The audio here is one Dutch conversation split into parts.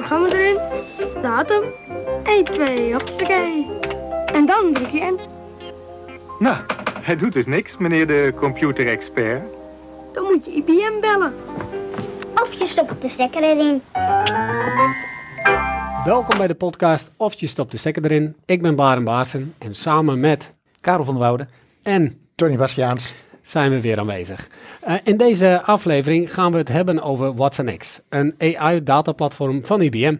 programma erin, datum, 1, 2, hoppakee. En dan druk je in. Nou, hij doet dus niks, meneer de computerexpert. Dan moet je IBM bellen. Of je stopt de stekker erin. Welkom bij de podcast Of je stopt de stekker erin. Ik ben Baren Baarsen en samen met Karel van der Woude. en Tony Bastiaans. Zijn we weer aanwezig. Eh, in deze aflevering gaan we het hebben over Watson X, een AI-dataplatform van IBM.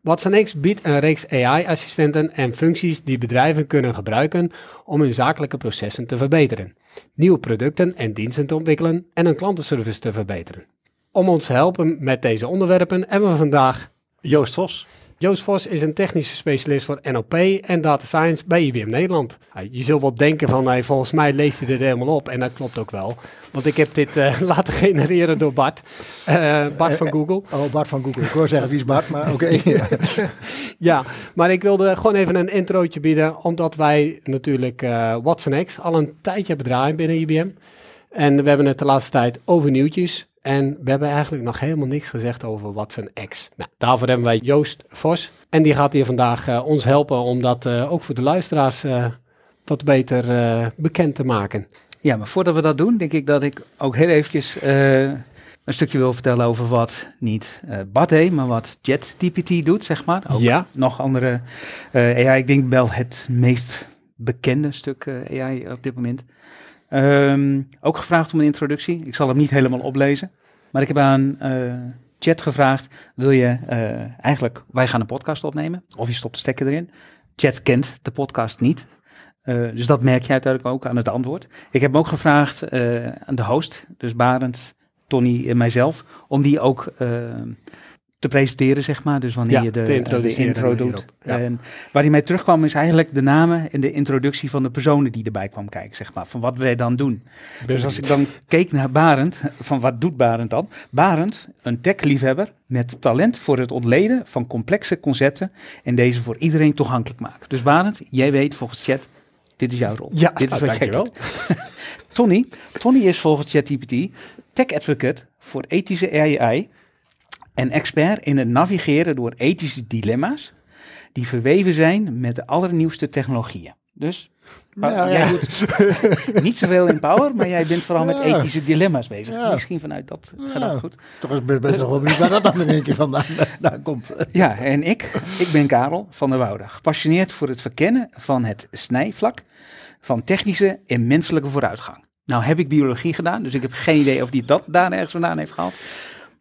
Watson X biedt een reeks AI-assistenten en functies die bedrijven kunnen gebruiken om hun zakelijke processen te verbeteren, nieuwe producten en diensten te ontwikkelen en hun klantenservice te verbeteren. Om ons te helpen met deze onderwerpen hebben we vandaag Joost Vos. Joost Vos is een technische specialist voor NLP en data science bij IBM Nederland. Je zult wel denken van, hey, volgens mij leest hij dit helemaal op en dat klopt ook wel. Want ik heb dit eh, laten genereren door Bart, Eh, Bart van Google. Oh, Bart van Google. Ik hoor zeggen wie is Bart, maar oké. Ja, maar ik wilde gewoon even een introotje bieden, omdat wij natuurlijk eh Watson X al een tijdje hebben draaien binnen IBM. En we hebben het de laatste tijd over nieuwtjes. En we hebben eigenlijk nog helemaal niks gezegd over Watson X. Nou, daarvoor hebben wij Joost Vos. En die gaat hier vandaag eh, ons helpen om dat eh, ook voor de luisteraars eh, wat beter bekend te maken. Ja, maar voordat we dat doen, denk ik dat ik ook heel eventjes een stukje wil vertellen over wat niet Bart deed, maar wat JetGPT doet, zeg maar. Ook Ja. nog andere AI. Ik denk wel het meest bekende stuk AI op dit moment. Ehm, ook gevraagd om een introductie. Ik zal hem niet helemaal oplezen. Maar ik heb aan eh, Chat gevraagd, wil je eh, eigenlijk, wij gaan een podcast opnemen, of je stopt de stekker erin. Chat kent de podcast niet. Eh, dus dat merk je uiteindelijk ook aan het antwoord. Ik heb hem ook gevraagd aan de host, dus Barend, Tony en mijzelf, om die ook eh, te presenteren, zeg maar. Dus wanneer Ja, je de, te de intro doet. ja. En waar hij mee terugkwam is eigenlijk de namen en de introductie van de personen die erbij kwam kijken, zeg maar. Van wat wij dan doen. Dus als ik dan keek naar Barend, van wat doet Barend dan? Barend, een tech-liefhebber met talent voor het ontleden van complexe concepten en deze voor iedereen toegankelijk maken. Dus Barend, jij weet volgens chat, dit is jouw rol. Ja, dit is nou, wat jij dankjewel. doet. Tony, Tony is volgens ChatGPT tech advocate voor ethische AI en expert in het navigeren door ethische dilemma's die verweven zijn met de allernieuwste technologieën. Dus Nou, jij ja. doet niet zoveel in power, maar jij bent vooral met ethische dilemma's bezig. Ja. Misschien vanuit dat gaat dat goed. Toch is ben toch wel benieuwd waar dat dan in één keer vandaan, vandaan komt. Ja, en ik, ik ben Karel van der Woude, gepassioneerd voor het verkennen van het snijvlak van technische en menselijke vooruitgang. Nou heb ik biologie gedaan, dus ik heb geen idee of die dat daar ergens vandaan heeft gehaald.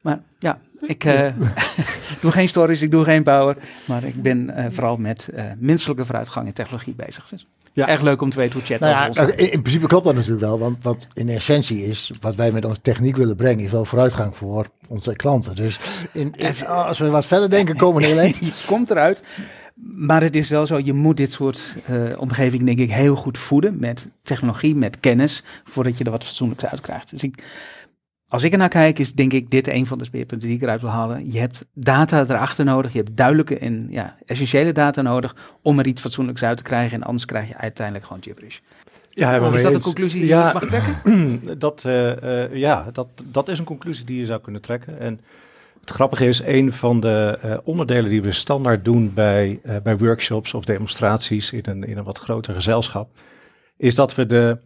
Maar ja, ik eh, doe geen stories, ik doe geen power, maar ik ben eh, vooral met eh, menselijke vooruitgang en technologie bezig. Dus Ja. Erg leuk om te weten hoe chat Nou ja, ons nou, in, in principe klopt dat natuurlijk wel, want wat in essentie is, wat wij met onze techniek willen brengen, is wel vooruitgang voor onze klanten. Dus in, in- als we wat verder denken, komen we heel eind. Je komt eruit. Maar het is wel zo, je moet dit soort eh omgeving denk ik heel goed voeden met technologie, met kennis, voordat je er wat fatsoenlijks uit krijgt. Dus ik, als ik er naar kijk, is denk ik dit een van de speerpunten die ik eruit wil halen. Je hebt data erachter nodig, je hebt duidelijke en ja, essentiële data nodig om er iets fatsoenlijks uit te krijgen. En anders krijg je uiteindelijk gewoon gibberish. Ja, is dat een eens. conclusie die ja, je mag trekken? dat, eh, eh, ja, dat, dat is een conclusie die je zou kunnen trekken. En het grappige is, een van de eh, onderdelen die we standaard doen bij, bij workshops of demonstraties in een, in een wat groter gezelschap, is dat we de,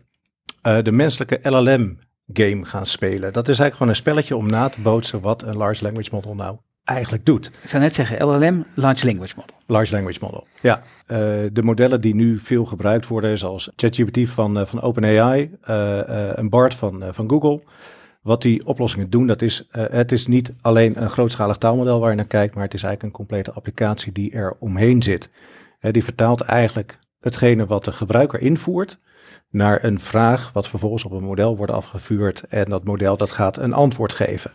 de menselijke LLM game gaan spelen. Dat is eigenlijk gewoon een spelletje om na te bootsen wat een large language model nou eigenlijk doet. Ik zou net zeggen, LLM, Large Language Model. Large language model. Ja, eh, de modellen die nu veel gebruikt worden, zoals ChatGPT van, eh, van OpenAI, eh eh en BART van, van Google. Wat die oplossingen doen, dat is, het is niet alleen een grootschalig taalmodel waar je naar kijkt, maar het is eigenlijk een complete applicatie die er omheen zit. Die vertaalt eigenlijk hetgene wat de gebruiker invoert naar een vraag, wat vervolgens op een model wordt afgevuurd en dat model dat gaat een antwoord geven.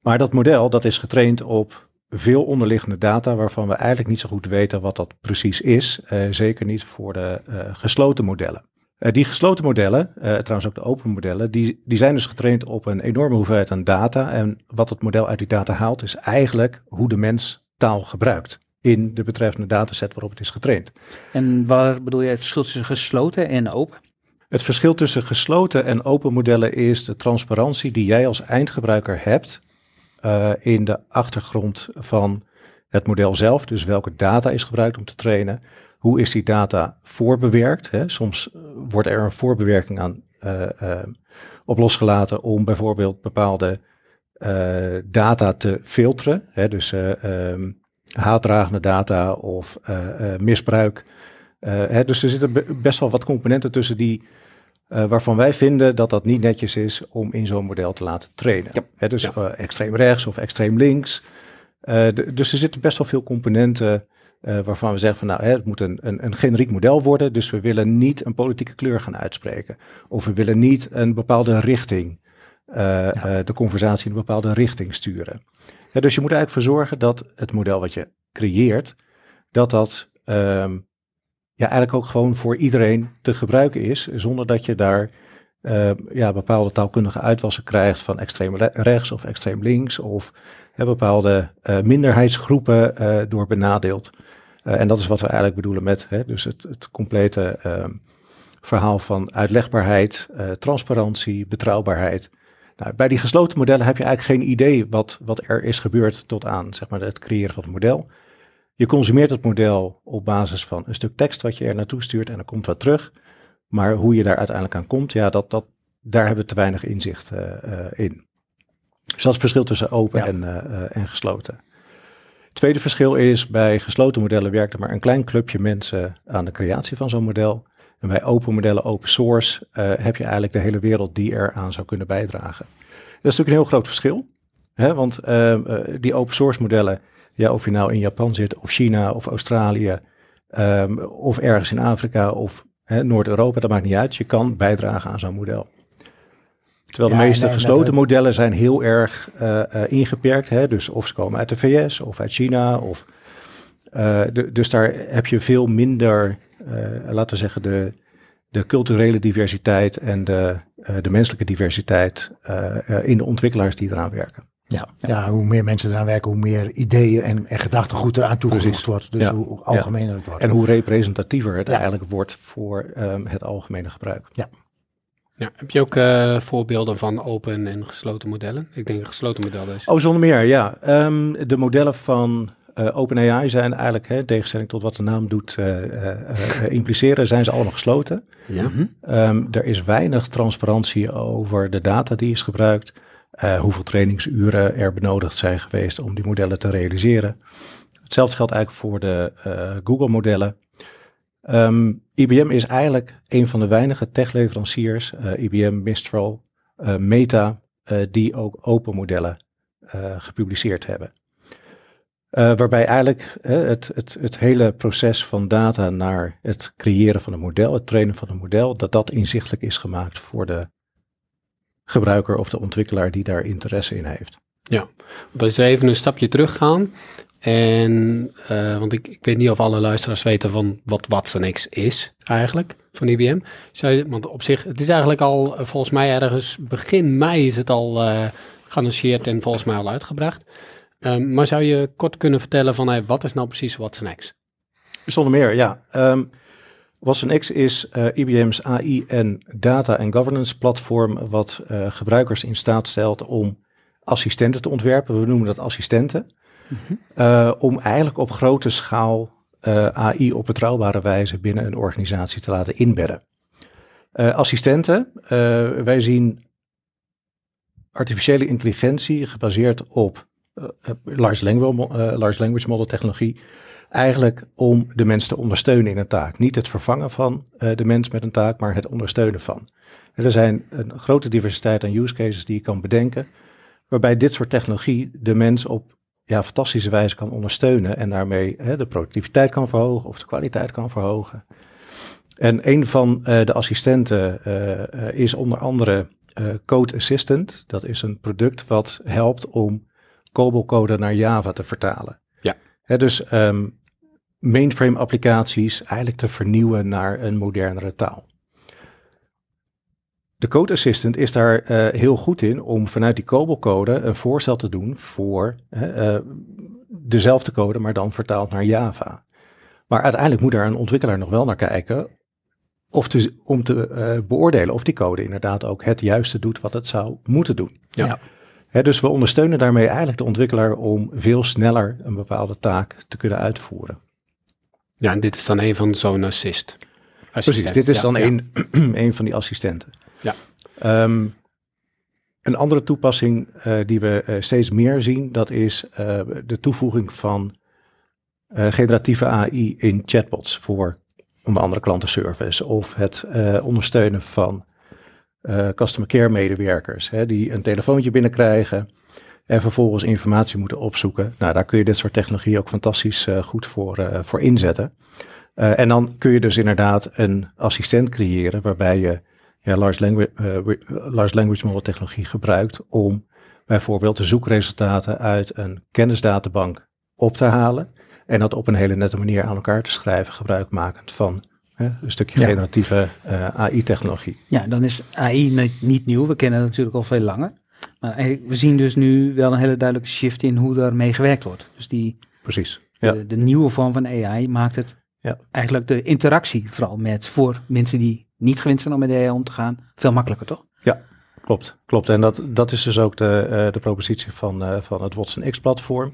Maar dat model dat is getraind op veel onderliggende data waarvan we eigenlijk niet zo goed weten wat dat precies is. Eh, zeker niet voor de eh, gesloten modellen. Eh, die gesloten modellen, trouwens ook de open modellen, die, die zijn dus getraind op een enorme hoeveelheid aan data. En wat het model uit die data haalt, is eigenlijk hoe de mens taal gebruikt in de betreffende dataset waarop het is getraind. En waar bedoel je het verschil tussen gesloten en open? Het verschil tussen gesloten en open modellen is de transparantie die jij als eindgebruiker hebt eh, in de achtergrond van het model zelf, dus welke data is gebruikt om te trainen. Hoe is die data voorbewerkt? Hè? Soms eh, wordt er een voorbewerking aan eh, op losgelaten om bijvoorbeeld bepaalde data te filteren. Hè? Dus ehm, haatdragende data of misbruik. Hè? Dus er zitten be- best wel wat componenten tussen die eh, waarvan wij vinden dat dat niet netjes is om in zo'n model te laten trainen. Ja. Dus Ja. eh, extreem rechts of extreem links. Eh, dus er zitten best wel veel componenten waarvan we zeggen van nou, hè, het moet een, een, een generiek model worden. Dus we willen niet een politieke kleur gaan uitspreken. Of we willen niet een bepaalde richting, de conversatie in een bepaalde richting sturen. Dus je moet eigenlijk voor zorgen dat het model wat je creëert, dat dat ehm, ja, eigenlijk ook gewoon voor iedereen te gebruiken is, zonder dat je daar eh, ja, bepaalde taalkundige uitwassen krijgt van extreem rechts of extreem links, of bepaalde eh, minderheidsgroepen eh, door benadeeld. En dat is wat we eigenlijk bedoelen met hè, dus het, het complete ehm, verhaal van uitlegbaarheid, transparantie, betrouwbaarheid. Nou, bij die gesloten modellen heb je eigenlijk geen idee wat, wat er is gebeurd tot aan zeg maar, het creëren van het model. Je consumeert het model op basis van een stuk tekst wat je er naartoe stuurt en er komt wat terug. Maar hoe je daar uiteindelijk aan komt, ja, dat, dat, daar hebben we te weinig inzicht eh, eh, in. Dus dat is het verschil tussen open Ja. en, eh, en gesloten. Het tweede verschil is, bij gesloten modellen werkt er maar een klein clubje mensen aan de creatie van zo'n model. En bij open modellen, open source, heb je eigenlijk de hele wereld die eraan zou kunnen bijdragen. Dat is natuurlijk een heel groot verschil. Hè? Want die open source modellen, ja, of je nou in Japan zit, of China, of Australië, ehm, of ergens in Afrika, of Noord-Europa, dat maakt niet uit. Je kan bijdragen aan zo'n model. Terwijl Ja, de meeste en, gesloten modellen zijn heel erg eh, eh, ingeperkt. Hè? Dus of ze komen uit de VS of uit China. Of, eh, de- dus daar heb je veel minder, laten we zeggen, de, de culturele diversiteit en de, de menselijke diversiteit in de ontwikkelaars die eraan werken. Ja, ja, hoe meer mensen eraan werken, hoe meer ideeën en, en gedachtegoed eraan toegevoegd Precies. wordt. Dus Ja. hoe algemener het wordt. En hoe representatiever het Ja. eigenlijk wordt voor ehm, het algemene gebruik. Ja, heb je ook eh, voorbeelden van open en gesloten modellen? Ik denk een gesloten model is. Oh, zonder meer, ja. Ehm, de modellen van eh, OpenAI zijn eigenlijk, hè, in tegenstelling tot wat de naam doet eh, impliceren, zijn ze allemaal gesloten. Ja. Ehm, er is weinig transparantie over de data die is gebruikt, eh, hoeveel trainingsuren er benodigd zijn geweest om die modellen te realiseren. Hetzelfde geldt eigenlijk voor de eh, Google-modellen. Ehm, IBM is eigenlijk een van de weinige techleveranciers, eh, IBM, Mistral, Meta, die ook open modellen gepubliceerd hebben. Waarbij eigenlijk het, het, het hele proces van data naar het creëren van een model, het trainen van een model, dat dat inzichtelijk is gemaakt voor de gebruiker of de ontwikkelaar die daar interesse in heeft. Want als we even een stapje teruggaan. En, eh, want ik, ik weet niet of alle luisteraars weten van wat Watson X is eigenlijk, van IBM. Zou je, want op zich, het is eigenlijk al, eh, volgens mij ergens begin mei is het al eh geannonceerd en volgens mij al uitgebracht. Ehm, maar zou je kort kunnen vertellen van, hey, wat is nou precies Watson X? Zonder meer, ja. Um, Watson X is eh, IBM's AI en data en governance platform wat eh, gebruikers in staat stelt om assistenten te ontwerpen. We noemen dat assistenten. Eh, om eigenlijk op grote schaal AI op betrouwbare wijze binnen een organisatie te laten inbedden. Assistenten, wij zien artificiële intelligentie gebaseerd op large, language, large language model technologie eigenlijk om de mens te ondersteunen in een taak. Niet het vervangen van eh, de mens met een taak, maar het ondersteunen van. En er zijn een grote diversiteit aan use cases die je kan bedenken, waarbij dit soort technologie de mens op ja, fantastische wijze kan ondersteunen en daarmee hè, de productiviteit kan verhogen of de kwaliteit kan verhogen. En een van eh, de assistenten eh, eh, is onder andere eh, Code Assistant. Dat is een product wat helpt om COBOL-code naar Java te vertalen. Ja. Hè, dus ehm, mainframe applicaties eigenlijk te vernieuwen naar een modernere taal. De Code Assistant is daar eh, heel goed in om vanuit die COBOL-code een voorstel te doen voor eh, eh, dezelfde code, maar dan vertaald naar Java. Maar uiteindelijk moet daar een ontwikkelaar nog wel naar kijken of te, om te eh, beoordelen of die code inderdaad ook het juiste doet wat het zou moeten doen. Ja. Ja. Hè, dus we ondersteunen daarmee eigenlijk de ontwikkelaar om veel sneller een bepaalde taak te kunnen uitvoeren. Ja, en dit is dan een van zo'n assist. Precies, Assistent. dit is dan ja. een, een van die assistenten. Ja. Ehm, een andere toepassing eh, die we eh, steeds meer zien, dat is eh, de toevoeging van generatieve AI in chatbots voor onder andere klantenservice of het ondersteunen van customer care medewerkers hè, die een telefoontje binnenkrijgen en vervolgens informatie moeten opzoeken. Nou, daar kun je dit soort technologie ook fantastisch eh, goed voor, eh, voor inzetten. Eh, en dan kun je dus inderdaad een assistent creëren waarbij je ja, large, language, large language model technologie gebruikt om bijvoorbeeld de zoekresultaten uit een kennisdatabank op te halen en dat op een hele nette manier aan elkaar te schrijven, gebruikmakend van hè, een stukje Ja. generatieve AI-technologie. Ja, dan is AI niet, niet nieuw. We kennen het natuurlijk al veel langer. Maar we zien dus nu wel een hele duidelijke shift in hoe daarmee gewerkt wordt. Dus die, Precies. Ja. de, de nieuwe vorm van AI maakt het Ja. eigenlijk de interactie vooral met voor mensen die niet gewend zijn om met AI om te gaan, veel makkelijker toch? Klopt, klopt. En dat, dat is dus ook de, eh, de propositie van, eh, van het Watson X-platform.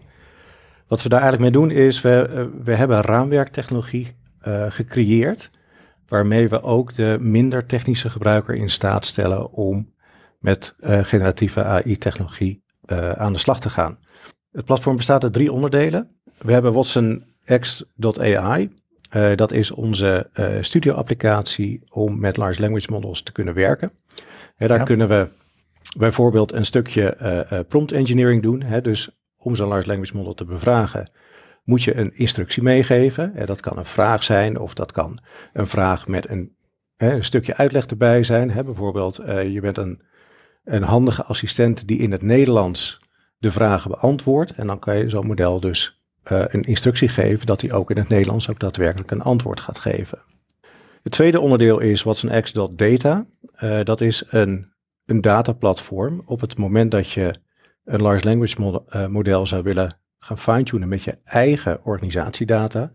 Wat we daar eigenlijk mee doen is, we, eh, we hebben raamwerktechnologie gecreëerd, waarmee we ook de minder technische gebruiker in staat stellen om met eh, generatieve AI-technologie eh, aan de slag te gaan. Het platform bestaat uit drie onderdelen. We hebben Watson X.ai. Eh, dat is onze eh, studio-applicatie om met large language models te kunnen werken. Hè, daar Ja. kunnen we bijvoorbeeld een stukje prompt engineering doen. Hè, dus om zo'n large language model te bevragen, moet je een instructie meegeven. Hè, dat kan een vraag zijn of dat kan een vraag met een, hè, een stukje uitleg erbij zijn. Hè, bijvoorbeeld, je bent een, een handige assistent die in het Nederlands de vragen beantwoordt. En dan kan je zo'n model dus eh, een instructie geven dat hij ook in het Nederlands ook daadwerkelijk een antwoord gaat geven. Het tweede onderdeel is Watson X.data. Eh, dat is een, een dataplatform. Op het moment dat je een large language model, eh, model zou willen gaan fine-tunen met je eigen organisatiedata,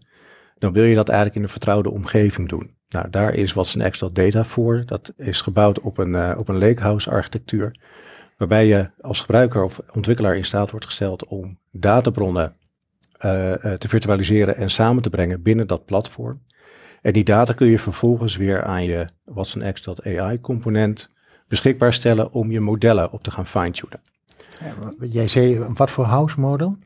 dan wil je dat eigenlijk in een vertrouwde omgeving doen. Nou, daar is Watson X.data voor. Dat is gebouwd op een, eh, op een lakehouse architectuur, waarbij je als gebruiker of ontwikkelaar in staat wordt gesteld om databronnen eh, eh, te virtualiseren en samen te brengen binnen dat platform. En die data kun je vervolgens weer aan je Watson X.ai component beschikbaar stellen om je modellen op te gaan fine-tunen. Jij zei, wat voor house model?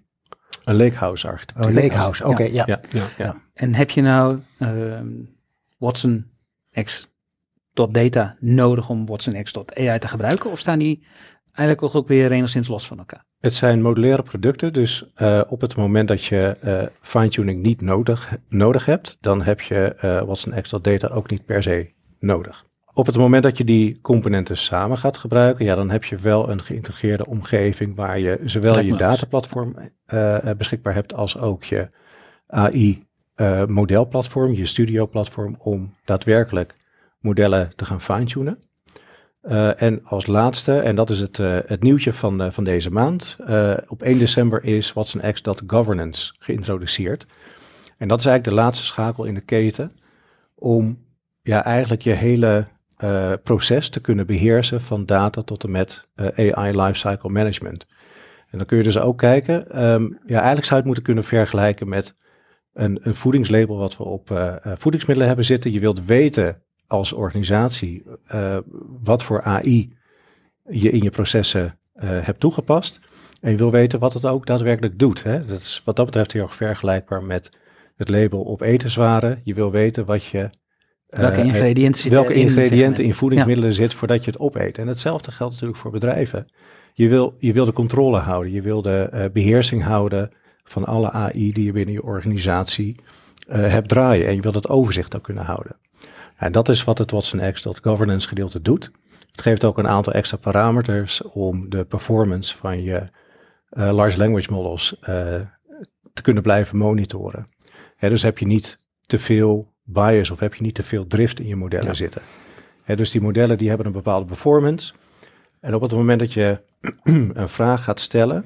Een lakehouse architectuur. Oh, lakehouse, oké, ja. Ja. Ja. En heb je nou ehm, Watson X.data nodig om Watson X.ai te gebruiken? Of staan die eigenlijk ook weer enigszins los van elkaar? Het zijn modulaire producten, dus eh, op het moment dat je eh, fine-tuning niet nodig, nodig hebt, dan heb je eh Watson X.data ook niet per se nodig. Op het moment dat je die componenten samen gaat gebruiken, ja, dan heb je wel een geïntegreerde omgeving waar je zowel je dataplatform beschikbaar hebt als ook je AI eh, modelplatform, je studio platform om daadwerkelijk modellen te gaan fine-tunen. Eh, en als laatste, en dat is het, eh, het nieuwtje van, van deze maand, op 1 december is Watson Governance geïntroduceerd. En dat is eigenlijk de laatste schakel in de keten om ja, eigenlijk je hele proces te kunnen beheersen van data tot en met AI Lifecycle Management. En dan kun je dus ook kijken, ehm, ja, eigenlijk zou je het moeten kunnen vergelijken met een, een voedingslabel wat we op eh, eh, voedingsmiddelen hebben zitten. Je wilt weten als organisatie eh, wat voor AI je in je processen hebt toegepast. En je wil weten wat het ook daadwerkelijk doet. Hè? Dat is wat dat betreft heel erg vergelijkbaar met het label op etenswaren. Je wil weten wat je... Welke ingrediënten welke zeg ingrediënten in voedingsmiddelen zit voordat je het opeet. En hetzelfde geldt natuurlijk voor bedrijven. Je wil, je wil de controle houden, je wil de eh, beheersing houden van alle AI die je binnen je organisatie eh, hebt draaien. En je wil dat overzicht ook kunnen houden. En dat is wat het Watson X dat governance gedeelte doet. Het geeft ook een aantal extra parameters om de performance van je eh, large language models eh, te kunnen blijven monitoren. Hè, dus heb je niet te veel bias of heb je niet te veel drift in je modellen Ja. zitten. Hè, dus die modellen die hebben een bepaalde performance. En op het moment dat je een vraag gaat stellen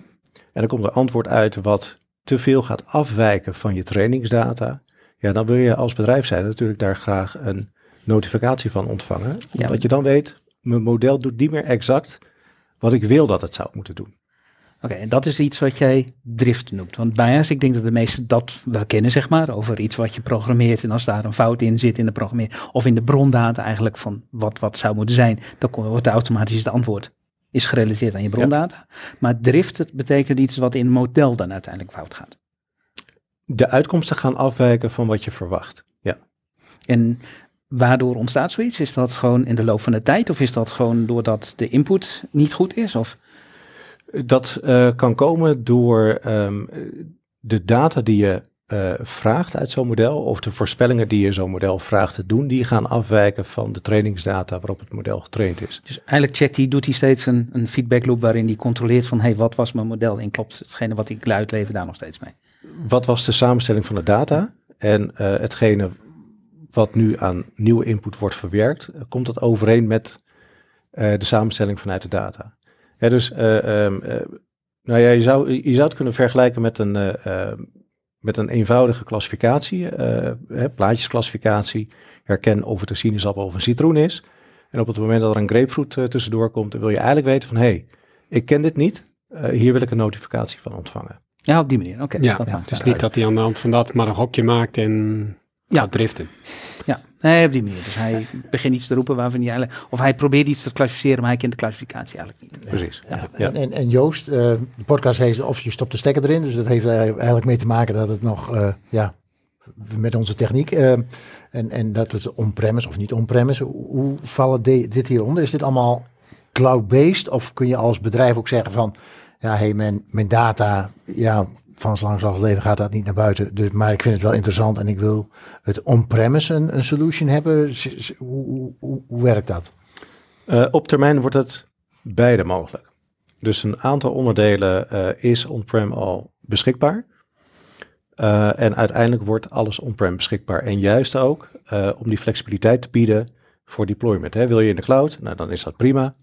en er komt een antwoord uit wat te veel gaat afwijken van je trainingsdata, ja, dan wil je als bedrijf zijn natuurlijk daar graag een notificatie van ontvangen. Ja. Omdat je dan weet, mijn model doet niet meer exact wat ik wil dat het zou moeten doen. Oké, en dat is iets wat jij drift noemt. Want bias, ik denk dat de meesten dat wel kennen, zeg maar, over iets wat je programmeert. En als daar een fout in zit in de programmering, of in de brondata eigenlijk van wat, wat zou moeten zijn, dan wordt automatisch het antwoord is gerelateerd aan je brondata. Maar drift betekent iets wat in model dan uiteindelijk fout gaat. De uitkomsten gaan afwijken van wat je verwacht. Ja. En waardoor ontstaat zoiets? Is dat gewoon in de loop van de tijd? Of is dat gewoon doordat de input niet goed is? Of Dat eh, kan komen door ehm, de data die je eh, vraagt uit zo'n model, of de voorspellingen die je zo'n model vraagt te doen, die gaan afwijken van de trainingsdata waarop het model getraind is. Dus eigenlijk checkt hij, doet hij steeds een, een feedback loop waarin hij controleert van hey, wat was mijn model en klopt hetgene wat ik uitlever daar nog steeds mee. Wat was de samenstelling van de data? En eh, hetgene wat nu aan nieuwe input wordt verwerkt, eh, komt dat overeen met de samenstelling vanuit de data? Ja, dus eh, ehm, eh, nou ja, je, zou, je zou het kunnen vergelijken met een, eh, eh, met een eenvoudige klassificatie, eh, hè, plaatjesklassificatie. Herken of het een sinaasappel of een citroen is. En op het moment dat er een grapefruit eh, tussendoor komt, dan wil je eigenlijk weten van hé, hey, ik ken dit niet. Eh, hier wil ik een notificatie van ontvangen. Ja, op die manier. Oké. Ja, dat ja, het is uit. niet dat hij aan de hand van dat maar een hokje maakt en Ja. gaat driften. Ja, nee, op die manier. Dus hij begint iets te roepen waarvan hij eigenlijk, of hij probeert iets te klassificeren, maar hij kent de klassificatie eigenlijk niet. Precies. Ja. Ja. En, en, en Joost, eh, de podcast heet Of je stopt de stekker erin. Dus dat heeft eigenlijk mee te maken dat het nog, eh, ja, met onze techniek. eh, en, en dat het on-premise of niet on-premise. Hoe, hoe vallen de- dit hieronder? Is dit allemaal cloud-based? Of kun je als bedrijf ook zeggen van, ja, hey, mijn, mijn data, ja, van zo lang als leven gaat dat niet naar buiten. Dus, maar ik vind het wel interessant en ik wil het on-premise een, een solution hebben. Hoe, hoe, werkt dat? Eh, op termijn wordt het beide mogelijk. Dus een aantal onderdelen eh, is on-prem al beschikbaar. Eh, en uiteindelijk wordt alles on-prem beschikbaar. En juist ook om die flexibiliteit te bieden voor deployment. Hè. Wil je in de cloud? Nou, dan is dat prima.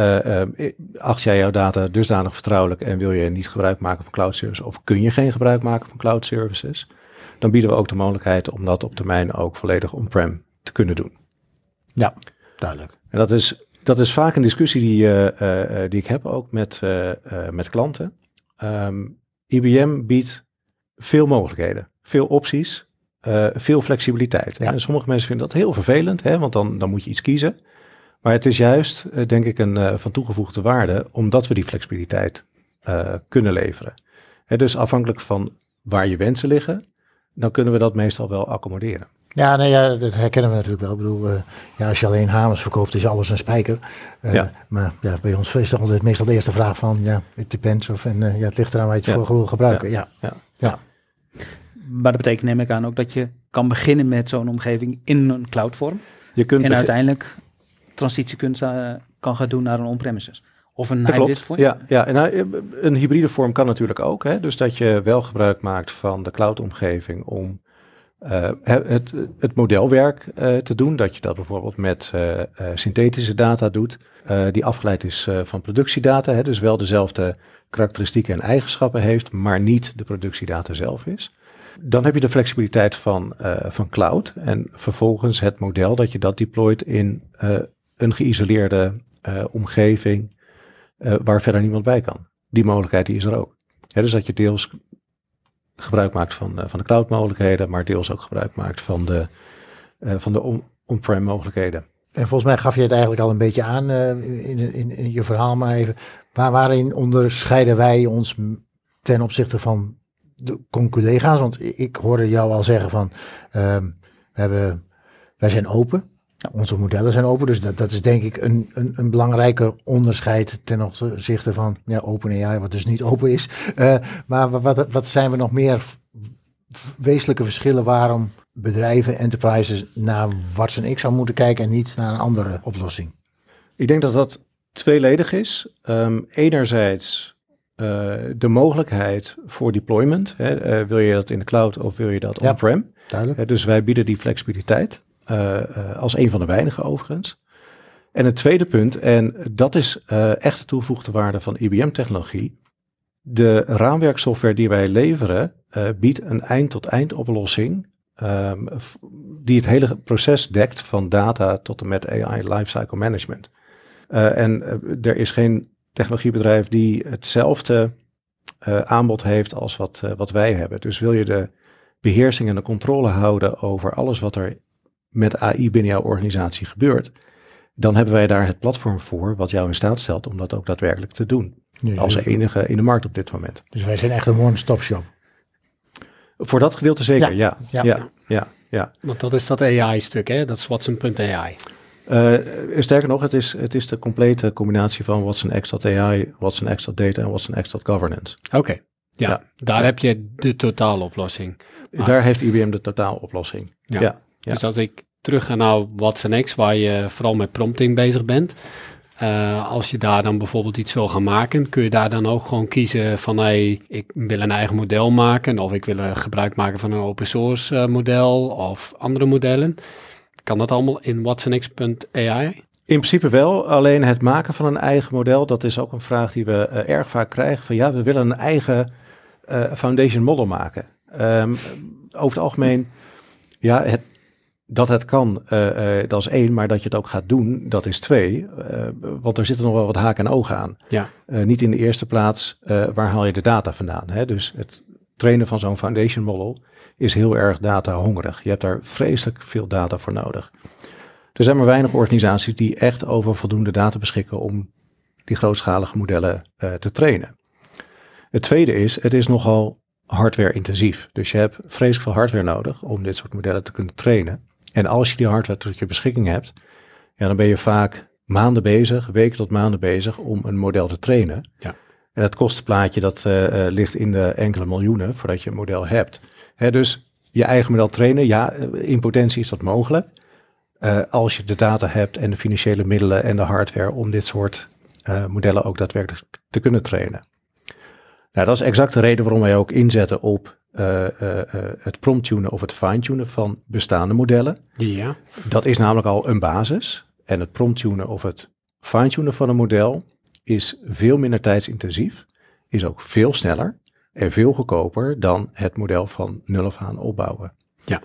Eh, eh, acht jij jouw data dusdanig vertrouwelijk en wil je niet gebruik maken van cloud services of kun je geen gebruik maken van cloud services, dan bieden we ook de mogelijkheid om dat op termijn ook volledig on-prem te kunnen doen. Ja, duidelijk. En dat is, dat is vaak een discussie die, eh, die ik heb ook met, met klanten. Ehm, IBM biedt veel mogelijkheden, veel opties, veel flexibiliteit. Ja. En sommige mensen vinden dat heel vervelend, hè, want dan, dan moet je iets kiezen. Maar het is juist, eh, denk ik, een eh, van toegevoegde waarde, omdat we die flexibiliteit eh, kunnen leveren. Hè, dus afhankelijk van waar je wensen liggen, dan kunnen we dat meestal wel accommoderen. Ja, nee, ja, dat herkennen we natuurlijk wel. Ik bedoel, eh, ja, als je alleen hamers verkoopt, is alles een spijker. Eh, Ja. Maar ja, bij ons is toch altijd meestal de eerste vraag van, ja, it depends. Of, en ja, het ligt eraan waar je het Ja. voor wil gebruiken. Ja. Ja. Ja. Maar dat betekent neem ik aan ook dat je kan beginnen met zo'n omgeving in een cloudvorm. Je kunt En uiteindelijk transitie kunt, eh, kan gaan doen naar een on-premises. Of een Dat hybrid klopt. vorm. Ja, ja, en nou, een hybride vorm kan natuurlijk ook. Hè? Dus dat je wel gebruik maakt van de cloud-omgeving om eh, het, het modelwerk eh, te doen. Dat je dat bijvoorbeeld met eh, eh, synthetische data doet, eh, die afgeleid is eh, van productiedata. Hè? Dus wel dezelfde karakteristieken en eigenschappen heeft, maar niet de productiedata zelf is. Dan heb je de flexibiliteit van, eh, van cloud en vervolgens het model dat je dat deployt in eh, een geïsoleerde eh, omgeving eh, waar verder niemand bij kan. Die mogelijkheid is er ook. Hè, dus dat je deels gebruik maakt van, eh, van de cloud mogelijkheden, maar deels ook gebruik maakt van de, van de on- on-prem mogelijkheden. En volgens mij gaf je het eigenlijk al een beetje aan in, in, in je verhaal, maar even. Waar, waarin onderscheiden wij ons ten opzichte van de collega's? Want ik hoorde jou al zeggen van, ehm, we hebben, wij zijn open. Onze modellen zijn open, dus dat, dat is denk ik een, een, een belangrijke onderscheid ten opzichte van ja, OpenAI, wat dus niet open is. Eh, maar wa- wat, wat zijn we nog meer wezenlijke verschillen waarom bedrijven, enterprises naar Watson X zou moeten kijken en niet naar een andere oplossing? Ik denk dat dat tweeledig is. Ehm, enerzijds eh, de mogelijkheid voor deployment. Hè, eh, wil je dat in de cloud of wil je dat Ja. on-prem? Dus wij bieden die flexibiliteit als een van de weinigen overigens. En het tweede punt, en dat is eh, echt de toegevoegde waarde van IBM-technologie. De raamwerksoftware die wij leveren eh, biedt een eind-tot-eind oplossing ehm, die het hele proces dekt van data tot en met AI lifecycle management. Eh, en eh, er is geen technologiebedrijf die hetzelfde eh, aanbod heeft als wat, eh, wat wij hebben. Dus wil je de beheersing en de controle houden over alles wat er met AI binnen jouw organisatie gebeurt, dan hebben wij daar het platform voor wat jou in staat stelt om dat ook daadwerkelijk te doen. Ja, Als enige in de markt op dit moment. dus wij zijn echt een one-stop shop. Voor dat gedeelte zeker, ja. Ja. Ja, ja, ja. Want dat is dat AI-stuk, hè? Dat is Watson.ai. Eh, sterker nog, het is, het is de complete combinatie van Watson X.ai, Watson X.data en Watson X.governance. Oké, ja, Ja. daar heb je de totaaloplossing. Maar- Daar heeft IBM de totaaloplossing. Ja. Ja. Dus als ik terug ga naar Watson X, waar je vooral met prompting bezig bent. eh, als je daar dan bijvoorbeeld iets wil gaan maken, kun je daar dan ook gewoon kiezen van hey, ik wil een eigen model maken of ik wil eh, gebruik maken van een open source eh, model of andere modellen. Kan dat allemaal in watsonx.ai? In principe wel, alleen het maken van een eigen model, dat is ook een vraag die we erg vaak krijgen. Van ja, we willen een eigen foundation model maken. Ehm, over het algemeen, ja, het, dat het kan, eh, eh, dat is één, maar dat je het ook gaat doen, dat is twee. Eh, want er zitten nog wel wat haken en ogen aan. Ja. Niet in de eerste plaats, waar haal je de data vandaan? Hè? Dus het trainen van zo'n foundation model is heel erg data hongerig. Je hebt daar vreselijk veel data voor nodig. Er zijn maar weinig organisaties die echt over voldoende data beschikken om die grootschalige modellen te trainen. Het tweede is, het is nogal hardware intensief. Dus je hebt vreselijk veel hardware nodig om dit soort modellen te kunnen trainen. En als je die hardware tot je beschikking hebt, ja, dan ben je vaak maanden bezig, weken tot maanden bezig om een model te trainen. Ja. En het kostenplaatje dat eh, eh, ligt in de enkele miljoenen voordat je een model hebt. Hè, dus je eigen model trainen, ja, eh, in potentie is dat mogelijk. Als je de data hebt en de financiële middelen en de hardware om dit soort modellen ook daadwerkelijk te kunnen trainen. Nou, dat is exact de reden waarom wij ook inzetten op eh, eh, eh, het promptunen of het fine-tunen van bestaande modellen. Ja. Dat is namelijk al een basis. En het promptunen of het fine-tunen van een model is veel minder tijdsintensief, is ook veel sneller en veel goedkoper dan het model van nul af aan opbouwen. Ja,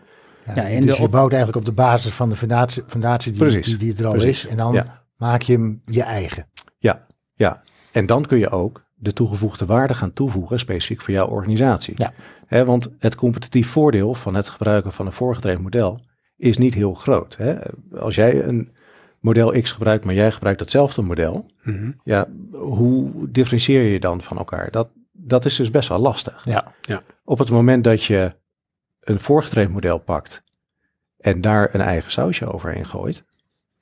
Ja, en dus je bouwt eigenlijk op de basis van de fundatie, fundatie die, Precies, die, die er al precies. is. En dan Ja. maak je hem je eigen. Ja, ja. En dan kun je ook de toegevoegde waarde gaan toevoegen specifiek voor jouw organisatie. Ja. Hè, want het competitief voordeel van het gebruiken van een voorgedreven model is niet heel groot. Hè? Als jij een model X gebruikt, maar jij gebruikt hetzelfde model, Mhm. ja, hoe differentieer je je dan van elkaar? Dat, dat is dus best wel lastig. Ja. Op het moment dat je een voorgedreven model pakt en daar een eigen sausje overheen gooit,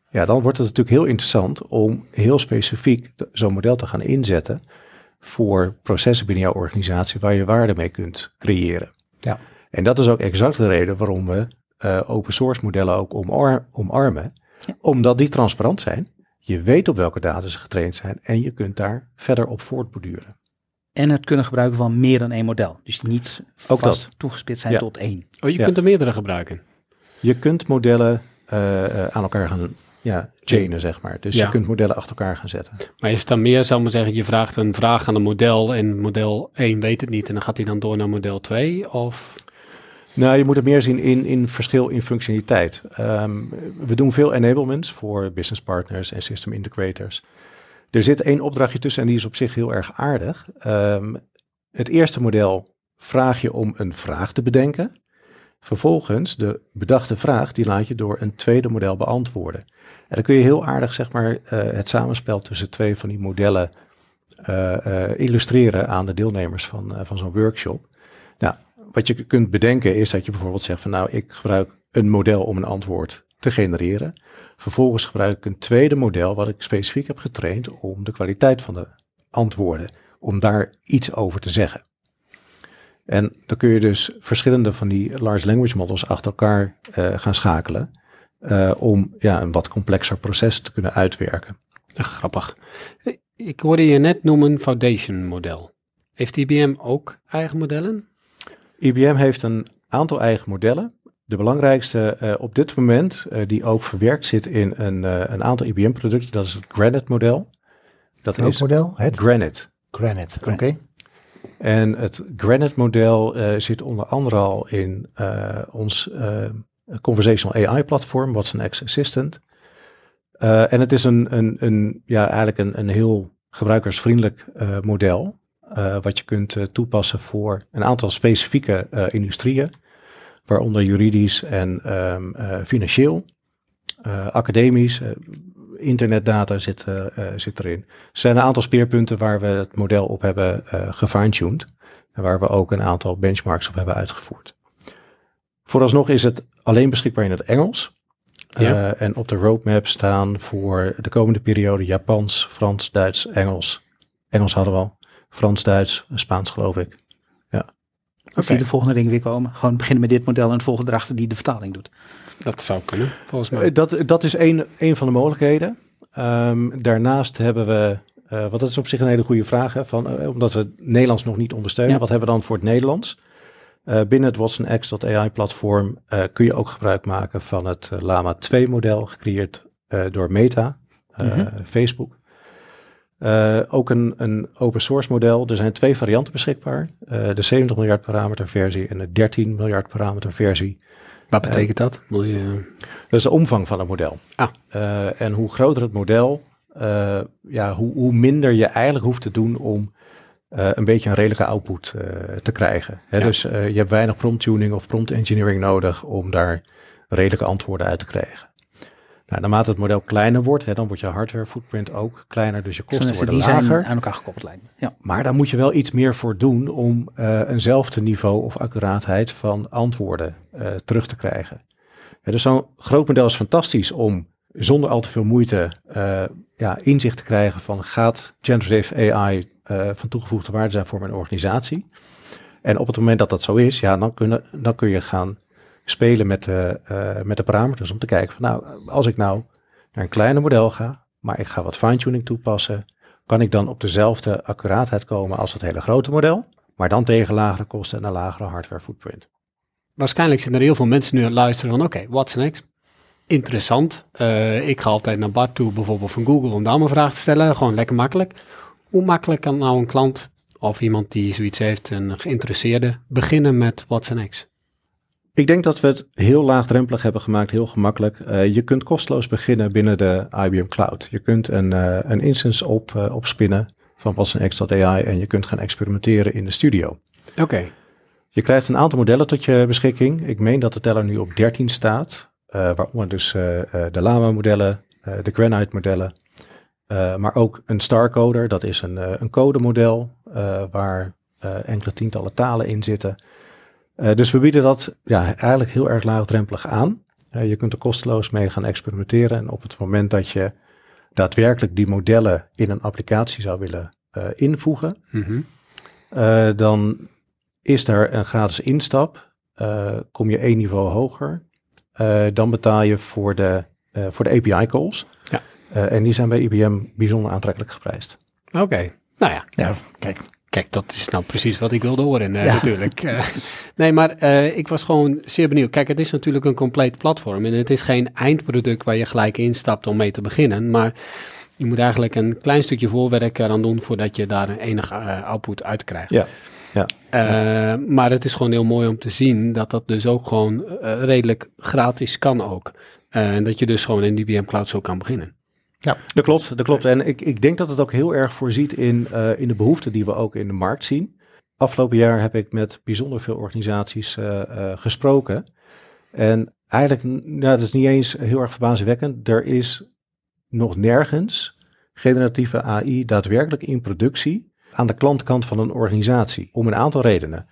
ja, dan wordt het natuurlijk heel interessant om heel specifiek zo'n model te gaan inzetten voor processen binnen jouw organisatie waar je waarde mee kunt creëren. Ja. En dat is ook exact de reden waarom we eh, open source modellen ook omar- omarmen, omdat die transparant zijn. Je weet op welke data ze getraind zijn en je kunt daar verder op voortborduren. En het kunnen gebruiken van meer dan één model. Dus niet Ook vast dat. toegespitst zijn Ja. tot één. Oh, je Ja. kunt er meerdere gebruiken. Je kunt modellen eh, eh, aan elkaar gaan ja, chainen, zeg maar. Dus Ja. je kunt modellen achter elkaar gaan zetten. Maar is het dan meer, zou ik maar zeggen, je vraagt een vraag aan een model en model 1 weet het niet en dan gaat hij dan door naar model 2? Of Nou, je moet het meer zien in, in verschil in functionaliteit. Ehm, we doen veel enablements voor business partners en system integrators. Er zit één opdrachtje tussen en die is op zich heel erg aardig. Ehm, het eerste model vraag je om een vraag te bedenken. Vervolgens de bedachte vraag, die laat je door een tweede model beantwoorden. En dan kun je heel aardig zeg maar, eh, het samenspel tussen twee van die modellen eh, eh, illustreren aan de deelnemers van, van zo'n workshop. Nou, wat je kunt bedenken is dat je bijvoorbeeld zegt van nou, ik gebruik een model om een antwoord te genereren. Vervolgens gebruik ik een tweede model wat ik specifiek heb getraind om de kwaliteit van de antwoorden, om daar iets over te zeggen. En dan kun je dus verschillende van die large language models achter elkaar eh, gaan schakelen eh, om ja, een wat complexer proces te kunnen uitwerken. Ach, grappig. Ik hoorde je net noemen foundation model. Heeft IBM ook eigen modellen? IBM heeft een aantal eigen modellen. De belangrijkste eh, op dit moment, eh, die ook verwerkt zit in een, eh, een aantal IBM-producten, dat is het Granite-model. Dat Welk is model? Het Granite. Granite. Oké. En het Granite-model eh, zit onder andere al in eh, ons eh, conversational AI-platform, Watson X Assistant. En het is een, een, een, ja, eigenlijk een, een heel gebruikersvriendelijk model. wat je kunt toepassen voor een aantal specifieke industrieën. Waaronder juridisch en ehm, eh, financieel, academisch, internetdata zit, eh, eh, zit erin. Er zijn een aantal speerpunten waar we het model op hebben eh gefine-tuned. En waar we ook een aantal benchmarks op hebben uitgevoerd. Vooralsnog is het alleen beschikbaar in het Engels. Ja. Eh, en op de roadmap staan voor de komende periode Japans, Frans, Duits, Engels. Engels hadden we al. Frans, Duits, Spaans geloof ik. Als die de volgende ring weer komen. Gewoon beginnen met dit model en het volgende erachter die de vertaling doet. Dat zou kunnen, volgens mij. Eh, Dat, dat is één, één van de mogelijkheden. Ehm, daarnaast hebben we, want dat is op zich een hele goede vraag, hè, van, eh, omdat we het Nederlands nog niet ondersteunen. Ja. Wat hebben we dan voor het Nederlands? Binnen het Watson X.ai platform kun je ook gebruik maken van het Lama 2 model, gecreëerd door Meta, Mhm. Facebook. Ook een, een open source model. Er zijn twee varianten beschikbaar. De 70 miljard parameter versie en de 13 miljard parameter versie. Wat betekent dat? Moet je, Dat is de omvang van het model. Ah. Eh, en hoe groter het model, eh, ja, hoe, hoe minder je eigenlijk hoeft te doen om eh, een beetje een redelijke output te krijgen. Hè, Ja. Dus je hebt weinig prompt tuning of prompt engineering nodig om daar redelijke antwoorden uit te krijgen. Nou, naarmate het model kleiner wordt, hè, dan wordt je hardware footprint ook kleiner, dus je kosten worden die zijn lager. aan elkaar gekoppeld lijkt me. Ja. Maar daar moet je wel iets meer voor doen om eh, eenzelfde niveau of accuraatheid van antwoorden eh, terug te krijgen. Ja, dus zo'n groot model is fantastisch om zonder al te veel moeite eh, ja, inzicht te krijgen van gaat generative AI van toegevoegde waarde zijn voor mijn organisatie. En op het moment dat dat zo is, ja, dan, kunnen, dan kun je gaan spelen met de, eh, met de parameters om te kijken van nou, als ik nou naar een kleiner model ga, maar ik ga wat fine-tuning toepassen, kan ik dan op dezelfde accuraatheid komen als het hele grote model, maar dan tegen lagere kosten en een lagere hardware footprint. waarschijnlijk zijn er heel veel mensen nu aan het luisteren van, oké, what's next? Interessant. Eh, ik ga altijd naar Bart toe, bijvoorbeeld van Google, om daar mijn vraag te stellen. Gewoon lekker makkelijk. Hoe makkelijk kan nou een klant of iemand die zoiets heeft, een geïnteresseerde, beginnen met what's next? Ik denk dat we het heel laagdrempelig hebben gemaakt, heel gemakkelijk. Eh, je kunt kosteloos beginnen binnen de IBM Cloud. Je kunt een, eh, een instance op, eh, opspinnen van WatsonX.ai en je kunt gaan experimenteren in de studio. Oké, Je krijgt een aantal modellen tot je beschikking. Ik meen dat de teller nu op 13 staat, waaronder dus de Lama-modellen, de Granite-modellen, maar ook een Starcoder. Dat is een, een codemodel waar enkele tientallen talen in zitten. Eh, dus we bieden dat ja, eigenlijk heel erg laagdrempelig aan. Eh, je kunt er kosteloos mee gaan experimenteren. En op het moment dat je daadwerkelijk die modellen in een applicatie zou willen eh, invoegen, Mhm. eh, dan is er een gratis instap. Eh, kom je één niveau hoger, eh, dan betaal je voor de, eh, voor de API calls. Ja. Eh, en die zijn bij IBM bijzonder aantrekkelijk geprijsd. Oké, nou ja. Ja. Kijk, kijk, dat is nou precies wat ik wilde horen eh, natuurlijk. Eh, nee, maar eh, ik was gewoon zeer benieuwd. Kijk, het is natuurlijk een compleet platform en het is geen eindproduct waar je gelijk instapt om mee te beginnen. Maar je moet eigenlijk een klein stukje voorwerk eraan doen voordat je daar een enige output uit krijgt. Ja, ja. Maar het is gewoon heel mooi om te zien dat dat dus ook gewoon redelijk gratis kan ook. En dat je dus gewoon in IBM Cloud zo kan beginnen. Dat klopt, dat klopt. En ik, ik denk dat het ook heel erg voorziet in, eh, in de behoeften die we ook in de markt zien. Afgelopen jaar heb ik met bijzonder veel organisaties eh, eh, gesproken. En eigenlijk, nou, dat is niet eens heel erg verbazingwekkend. Er is nog nergens generatieve AI daadwerkelijk in productie aan de klantkant van een organisatie. Om een aantal redenen.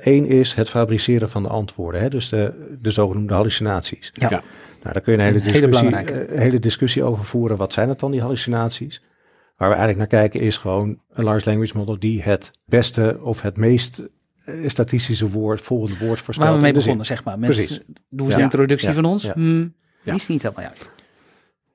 Eén is het fabriceren van de antwoorden, hè, dus de, de zogenoemde hallucinaties. Ja. Ja. Nou, daar kun je een hele discussie, belangrijke. eh, hele discussie over voeren. Wat zijn het dan, die hallucinaties? Waar we eigenlijk naar kijken is gewoon een large language model die het beste of het meest eh, statistische woord, volgende woord voorspelt. Waar we mee begonnen, zeg maar. Met, Precies. Doen ze Ja. een introductie Ja. van ons? Ja. Hmm. Die is niet helemaal juist.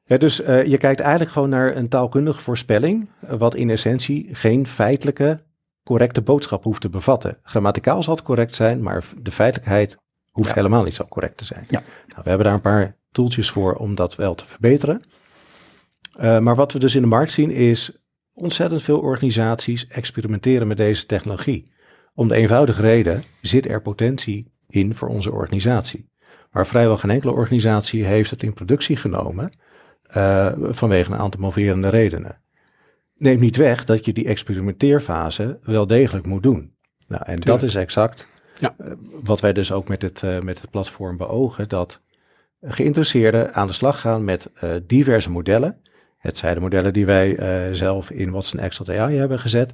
Ja, dus eh, je kijkt eigenlijk gewoon naar een taalkundige voorspelling, wat in essentie geen feitelijke correcte boodschap hoeft te bevatten. Grammaticaal zal het correct zijn, maar de feitelijkheid hoeft Ja. helemaal niet zo correct te zijn. Ja. Nou, we hebben daar een paar tooltjes voor om dat wel te verbeteren. Eh, maar wat we dus in de markt zien is ontzettend veel organisaties experimenteren met deze technologie. Om de eenvoudige reden zit er potentie in voor onze organisatie. Maar vrijwel geen enkele organisatie heeft het in productie genomen eh, vanwege een aantal moverende redenen. neemt niet weg dat je die experimenteerfase wel degelijk moet doen. Nou, en dat is exact Ja. eh, wat wij dus ook met het, met het platform beogen. Dat geïnteresseerden aan de slag gaan met eh, diverse modellen. Het zijn de modellen die wij eh, zelf in Watson X.ai hebben gezet.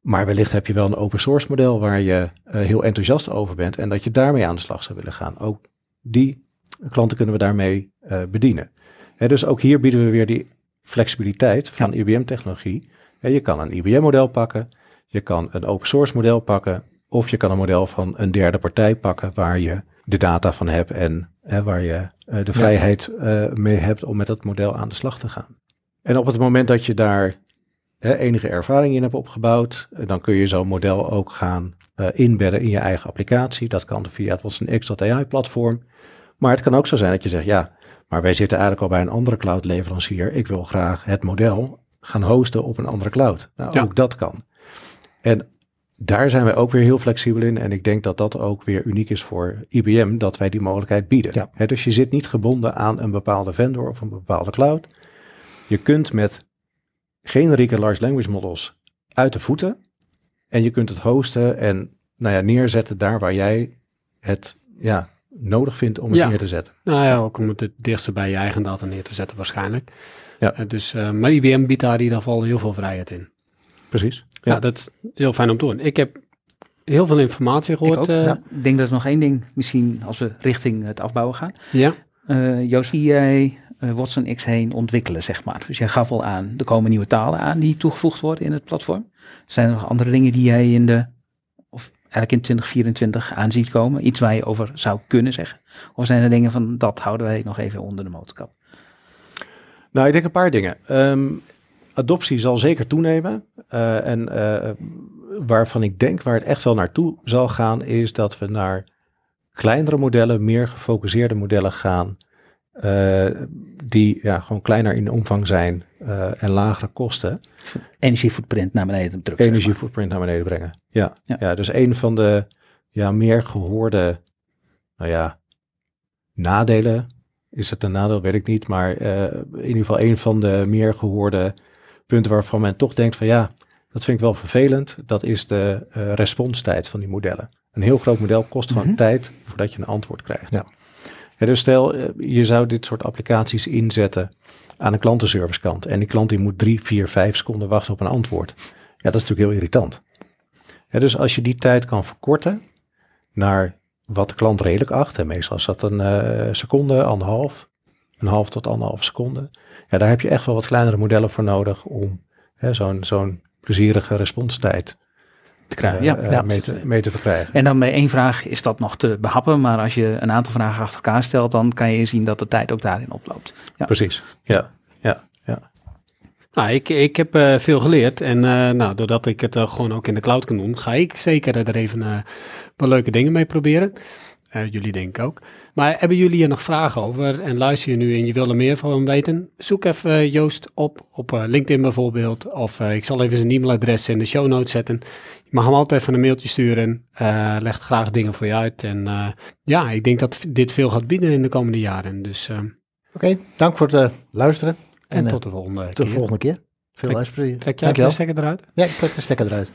Maar wellicht heb je wel een open source model waar je eh, heel enthousiast over bent en dat je daarmee aan de slag zou willen gaan. Ook die klanten kunnen we daarmee bedienen. Dus ook hier bieden we weer die flexibiliteit van IBM-technologie. je kan een IBM-model pakken, je kan een open source model pakken, of je kan een model van een derde partij pakken waar je de data van hebt en hè, waar je eh, de vrijheid eh, mee hebt om met dat model aan de slag te gaan. En op het moment dat je daar hè, enige ervaring in hebt opgebouwd, eh, dan kun je zo'n model ook gaan inbedden in je eigen applicatie. Dat kan via het Watson X.ai-platform. Maar het kan ook zo zijn dat je zegt, ja, maar wij zitten eigenlijk al bij een andere cloud-leverancier. Ik wil graag het model gaan hosten op een andere cloud. Nou, Ja. ook dat kan. En daar zijn wij ook weer heel flexibel in. En ik denk dat dat ook weer uniek is voor IBM, dat wij die mogelijkheid bieden. Ja. Dus je zit niet gebonden aan een bepaalde vendor of een bepaalde cloud. Je kunt met generieke large language models uit de voeten. En je kunt het hosten en nou ja, neerzetten daar waar jij het ja, nodig vindt om het Ja. neer te zetten. Nou ja, ook om het het dichtst bij je eigen data neer te zetten waarschijnlijk. Ja. Eh, dus, eh, maar IBM biedt daar in ieder geval heel veel vrijheid in. Precies. Ja, Ja. dat is heel fijn om te doen. Ik heb heel veel informatie Ik gehoord. ook. eh, Ja. Ik denk dat er nog één ding, misschien als we richting het afbouwen gaan. ja. Eh Joost, zie jij eh, Watson X heen ontwikkelen, zeg maar? Dus jij gaf al aan, er komen nieuwe talen aan die toegevoegd worden in het platform. Zijn er nog andere dingen die jij in de, of eigenlijk in 2024 aan ziet komen? Iets waar je over zou kunnen zeggen? Of zijn er dingen van, dat houden wij nog even onder de motorkap? Nou, ik denk een paar dingen. Ehm, adoptie zal zeker toenemen. Eh, en eh, waarvan ik denk waar het echt wel naartoe zal gaan, is dat we naar kleinere modellen, meer gefocuseerde modellen gaan. eh, die ja, gewoon kleiner in omvang zijn en lagere kosten. Energiefootprint naar beneden drukken. zeg maar. Energiefootprint naar beneden brengen. Ja, Ja. ja. dus een van de ja, meer gehoorde, nou ja, nadelen. Is het een nadeel, weet ik niet. Maar in ieder geval een van de meer gehoorde punten waarvan men toch denkt van ja, dat vind ik wel vervelend. Dat is de eh, responstijd van die modellen. Een heel groot model kost gewoon Mhm. tijd voordat je een antwoord krijgt. Ja. Ja, dus stel, eh, je zou dit soort applicaties inzetten aan een klantenservicekant. En die klant die moet drie, vier, vijf seconden wachten op een antwoord. Ja, dat is natuurlijk heel irritant. Ja, dus als je die tijd kan verkorten naar wat de klant redelijk acht, en meestal is dat een eh, seconde, anderhalf, een half tot anderhalf seconde. Ja, daar heb je echt wel wat kleinere modellen voor nodig om hè, zo'n zo'n plezierige responstijd te krijgen. eh, ja. eh, Ja. mee, te, mee te verkrijgen. En dan bij één vraag is dat nog te behappen, maar als je een aantal vragen achter elkaar stelt, dan kan je zien dat de tijd ook daarin oploopt. Ja. Precies, ja, ja, ja. Nou, ik, ik heb eh, veel geleerd. En eh, nou, doordat ik het eh, gewoon ook in de cloud kan doen, ga ik zeker er even eh wat leuke dingen mee proberen. Eh, jullie denk ik ook. Maar hebben jullie er nog vragen over en luister je nu en je wil er meer van weten? Zoek even eh, Joost op, op eh, LinkedIn bijvoorbeeld. Of eh, ik zal even zijn e-mailadres in de show notes zetten. Je mag hem altijd even een mailtje sturen. Eh legt graag dingen voor je uit. En ja, ik denk dat dit veel gaat bieden in de komende jaren. Dus Oké, dank voor het luisteren. en, En, tot de volgende tot de keer. volgende keer. Veel luisterplezier. Trek jij de stekker eruit? Ja, ik trek de stekker eruit.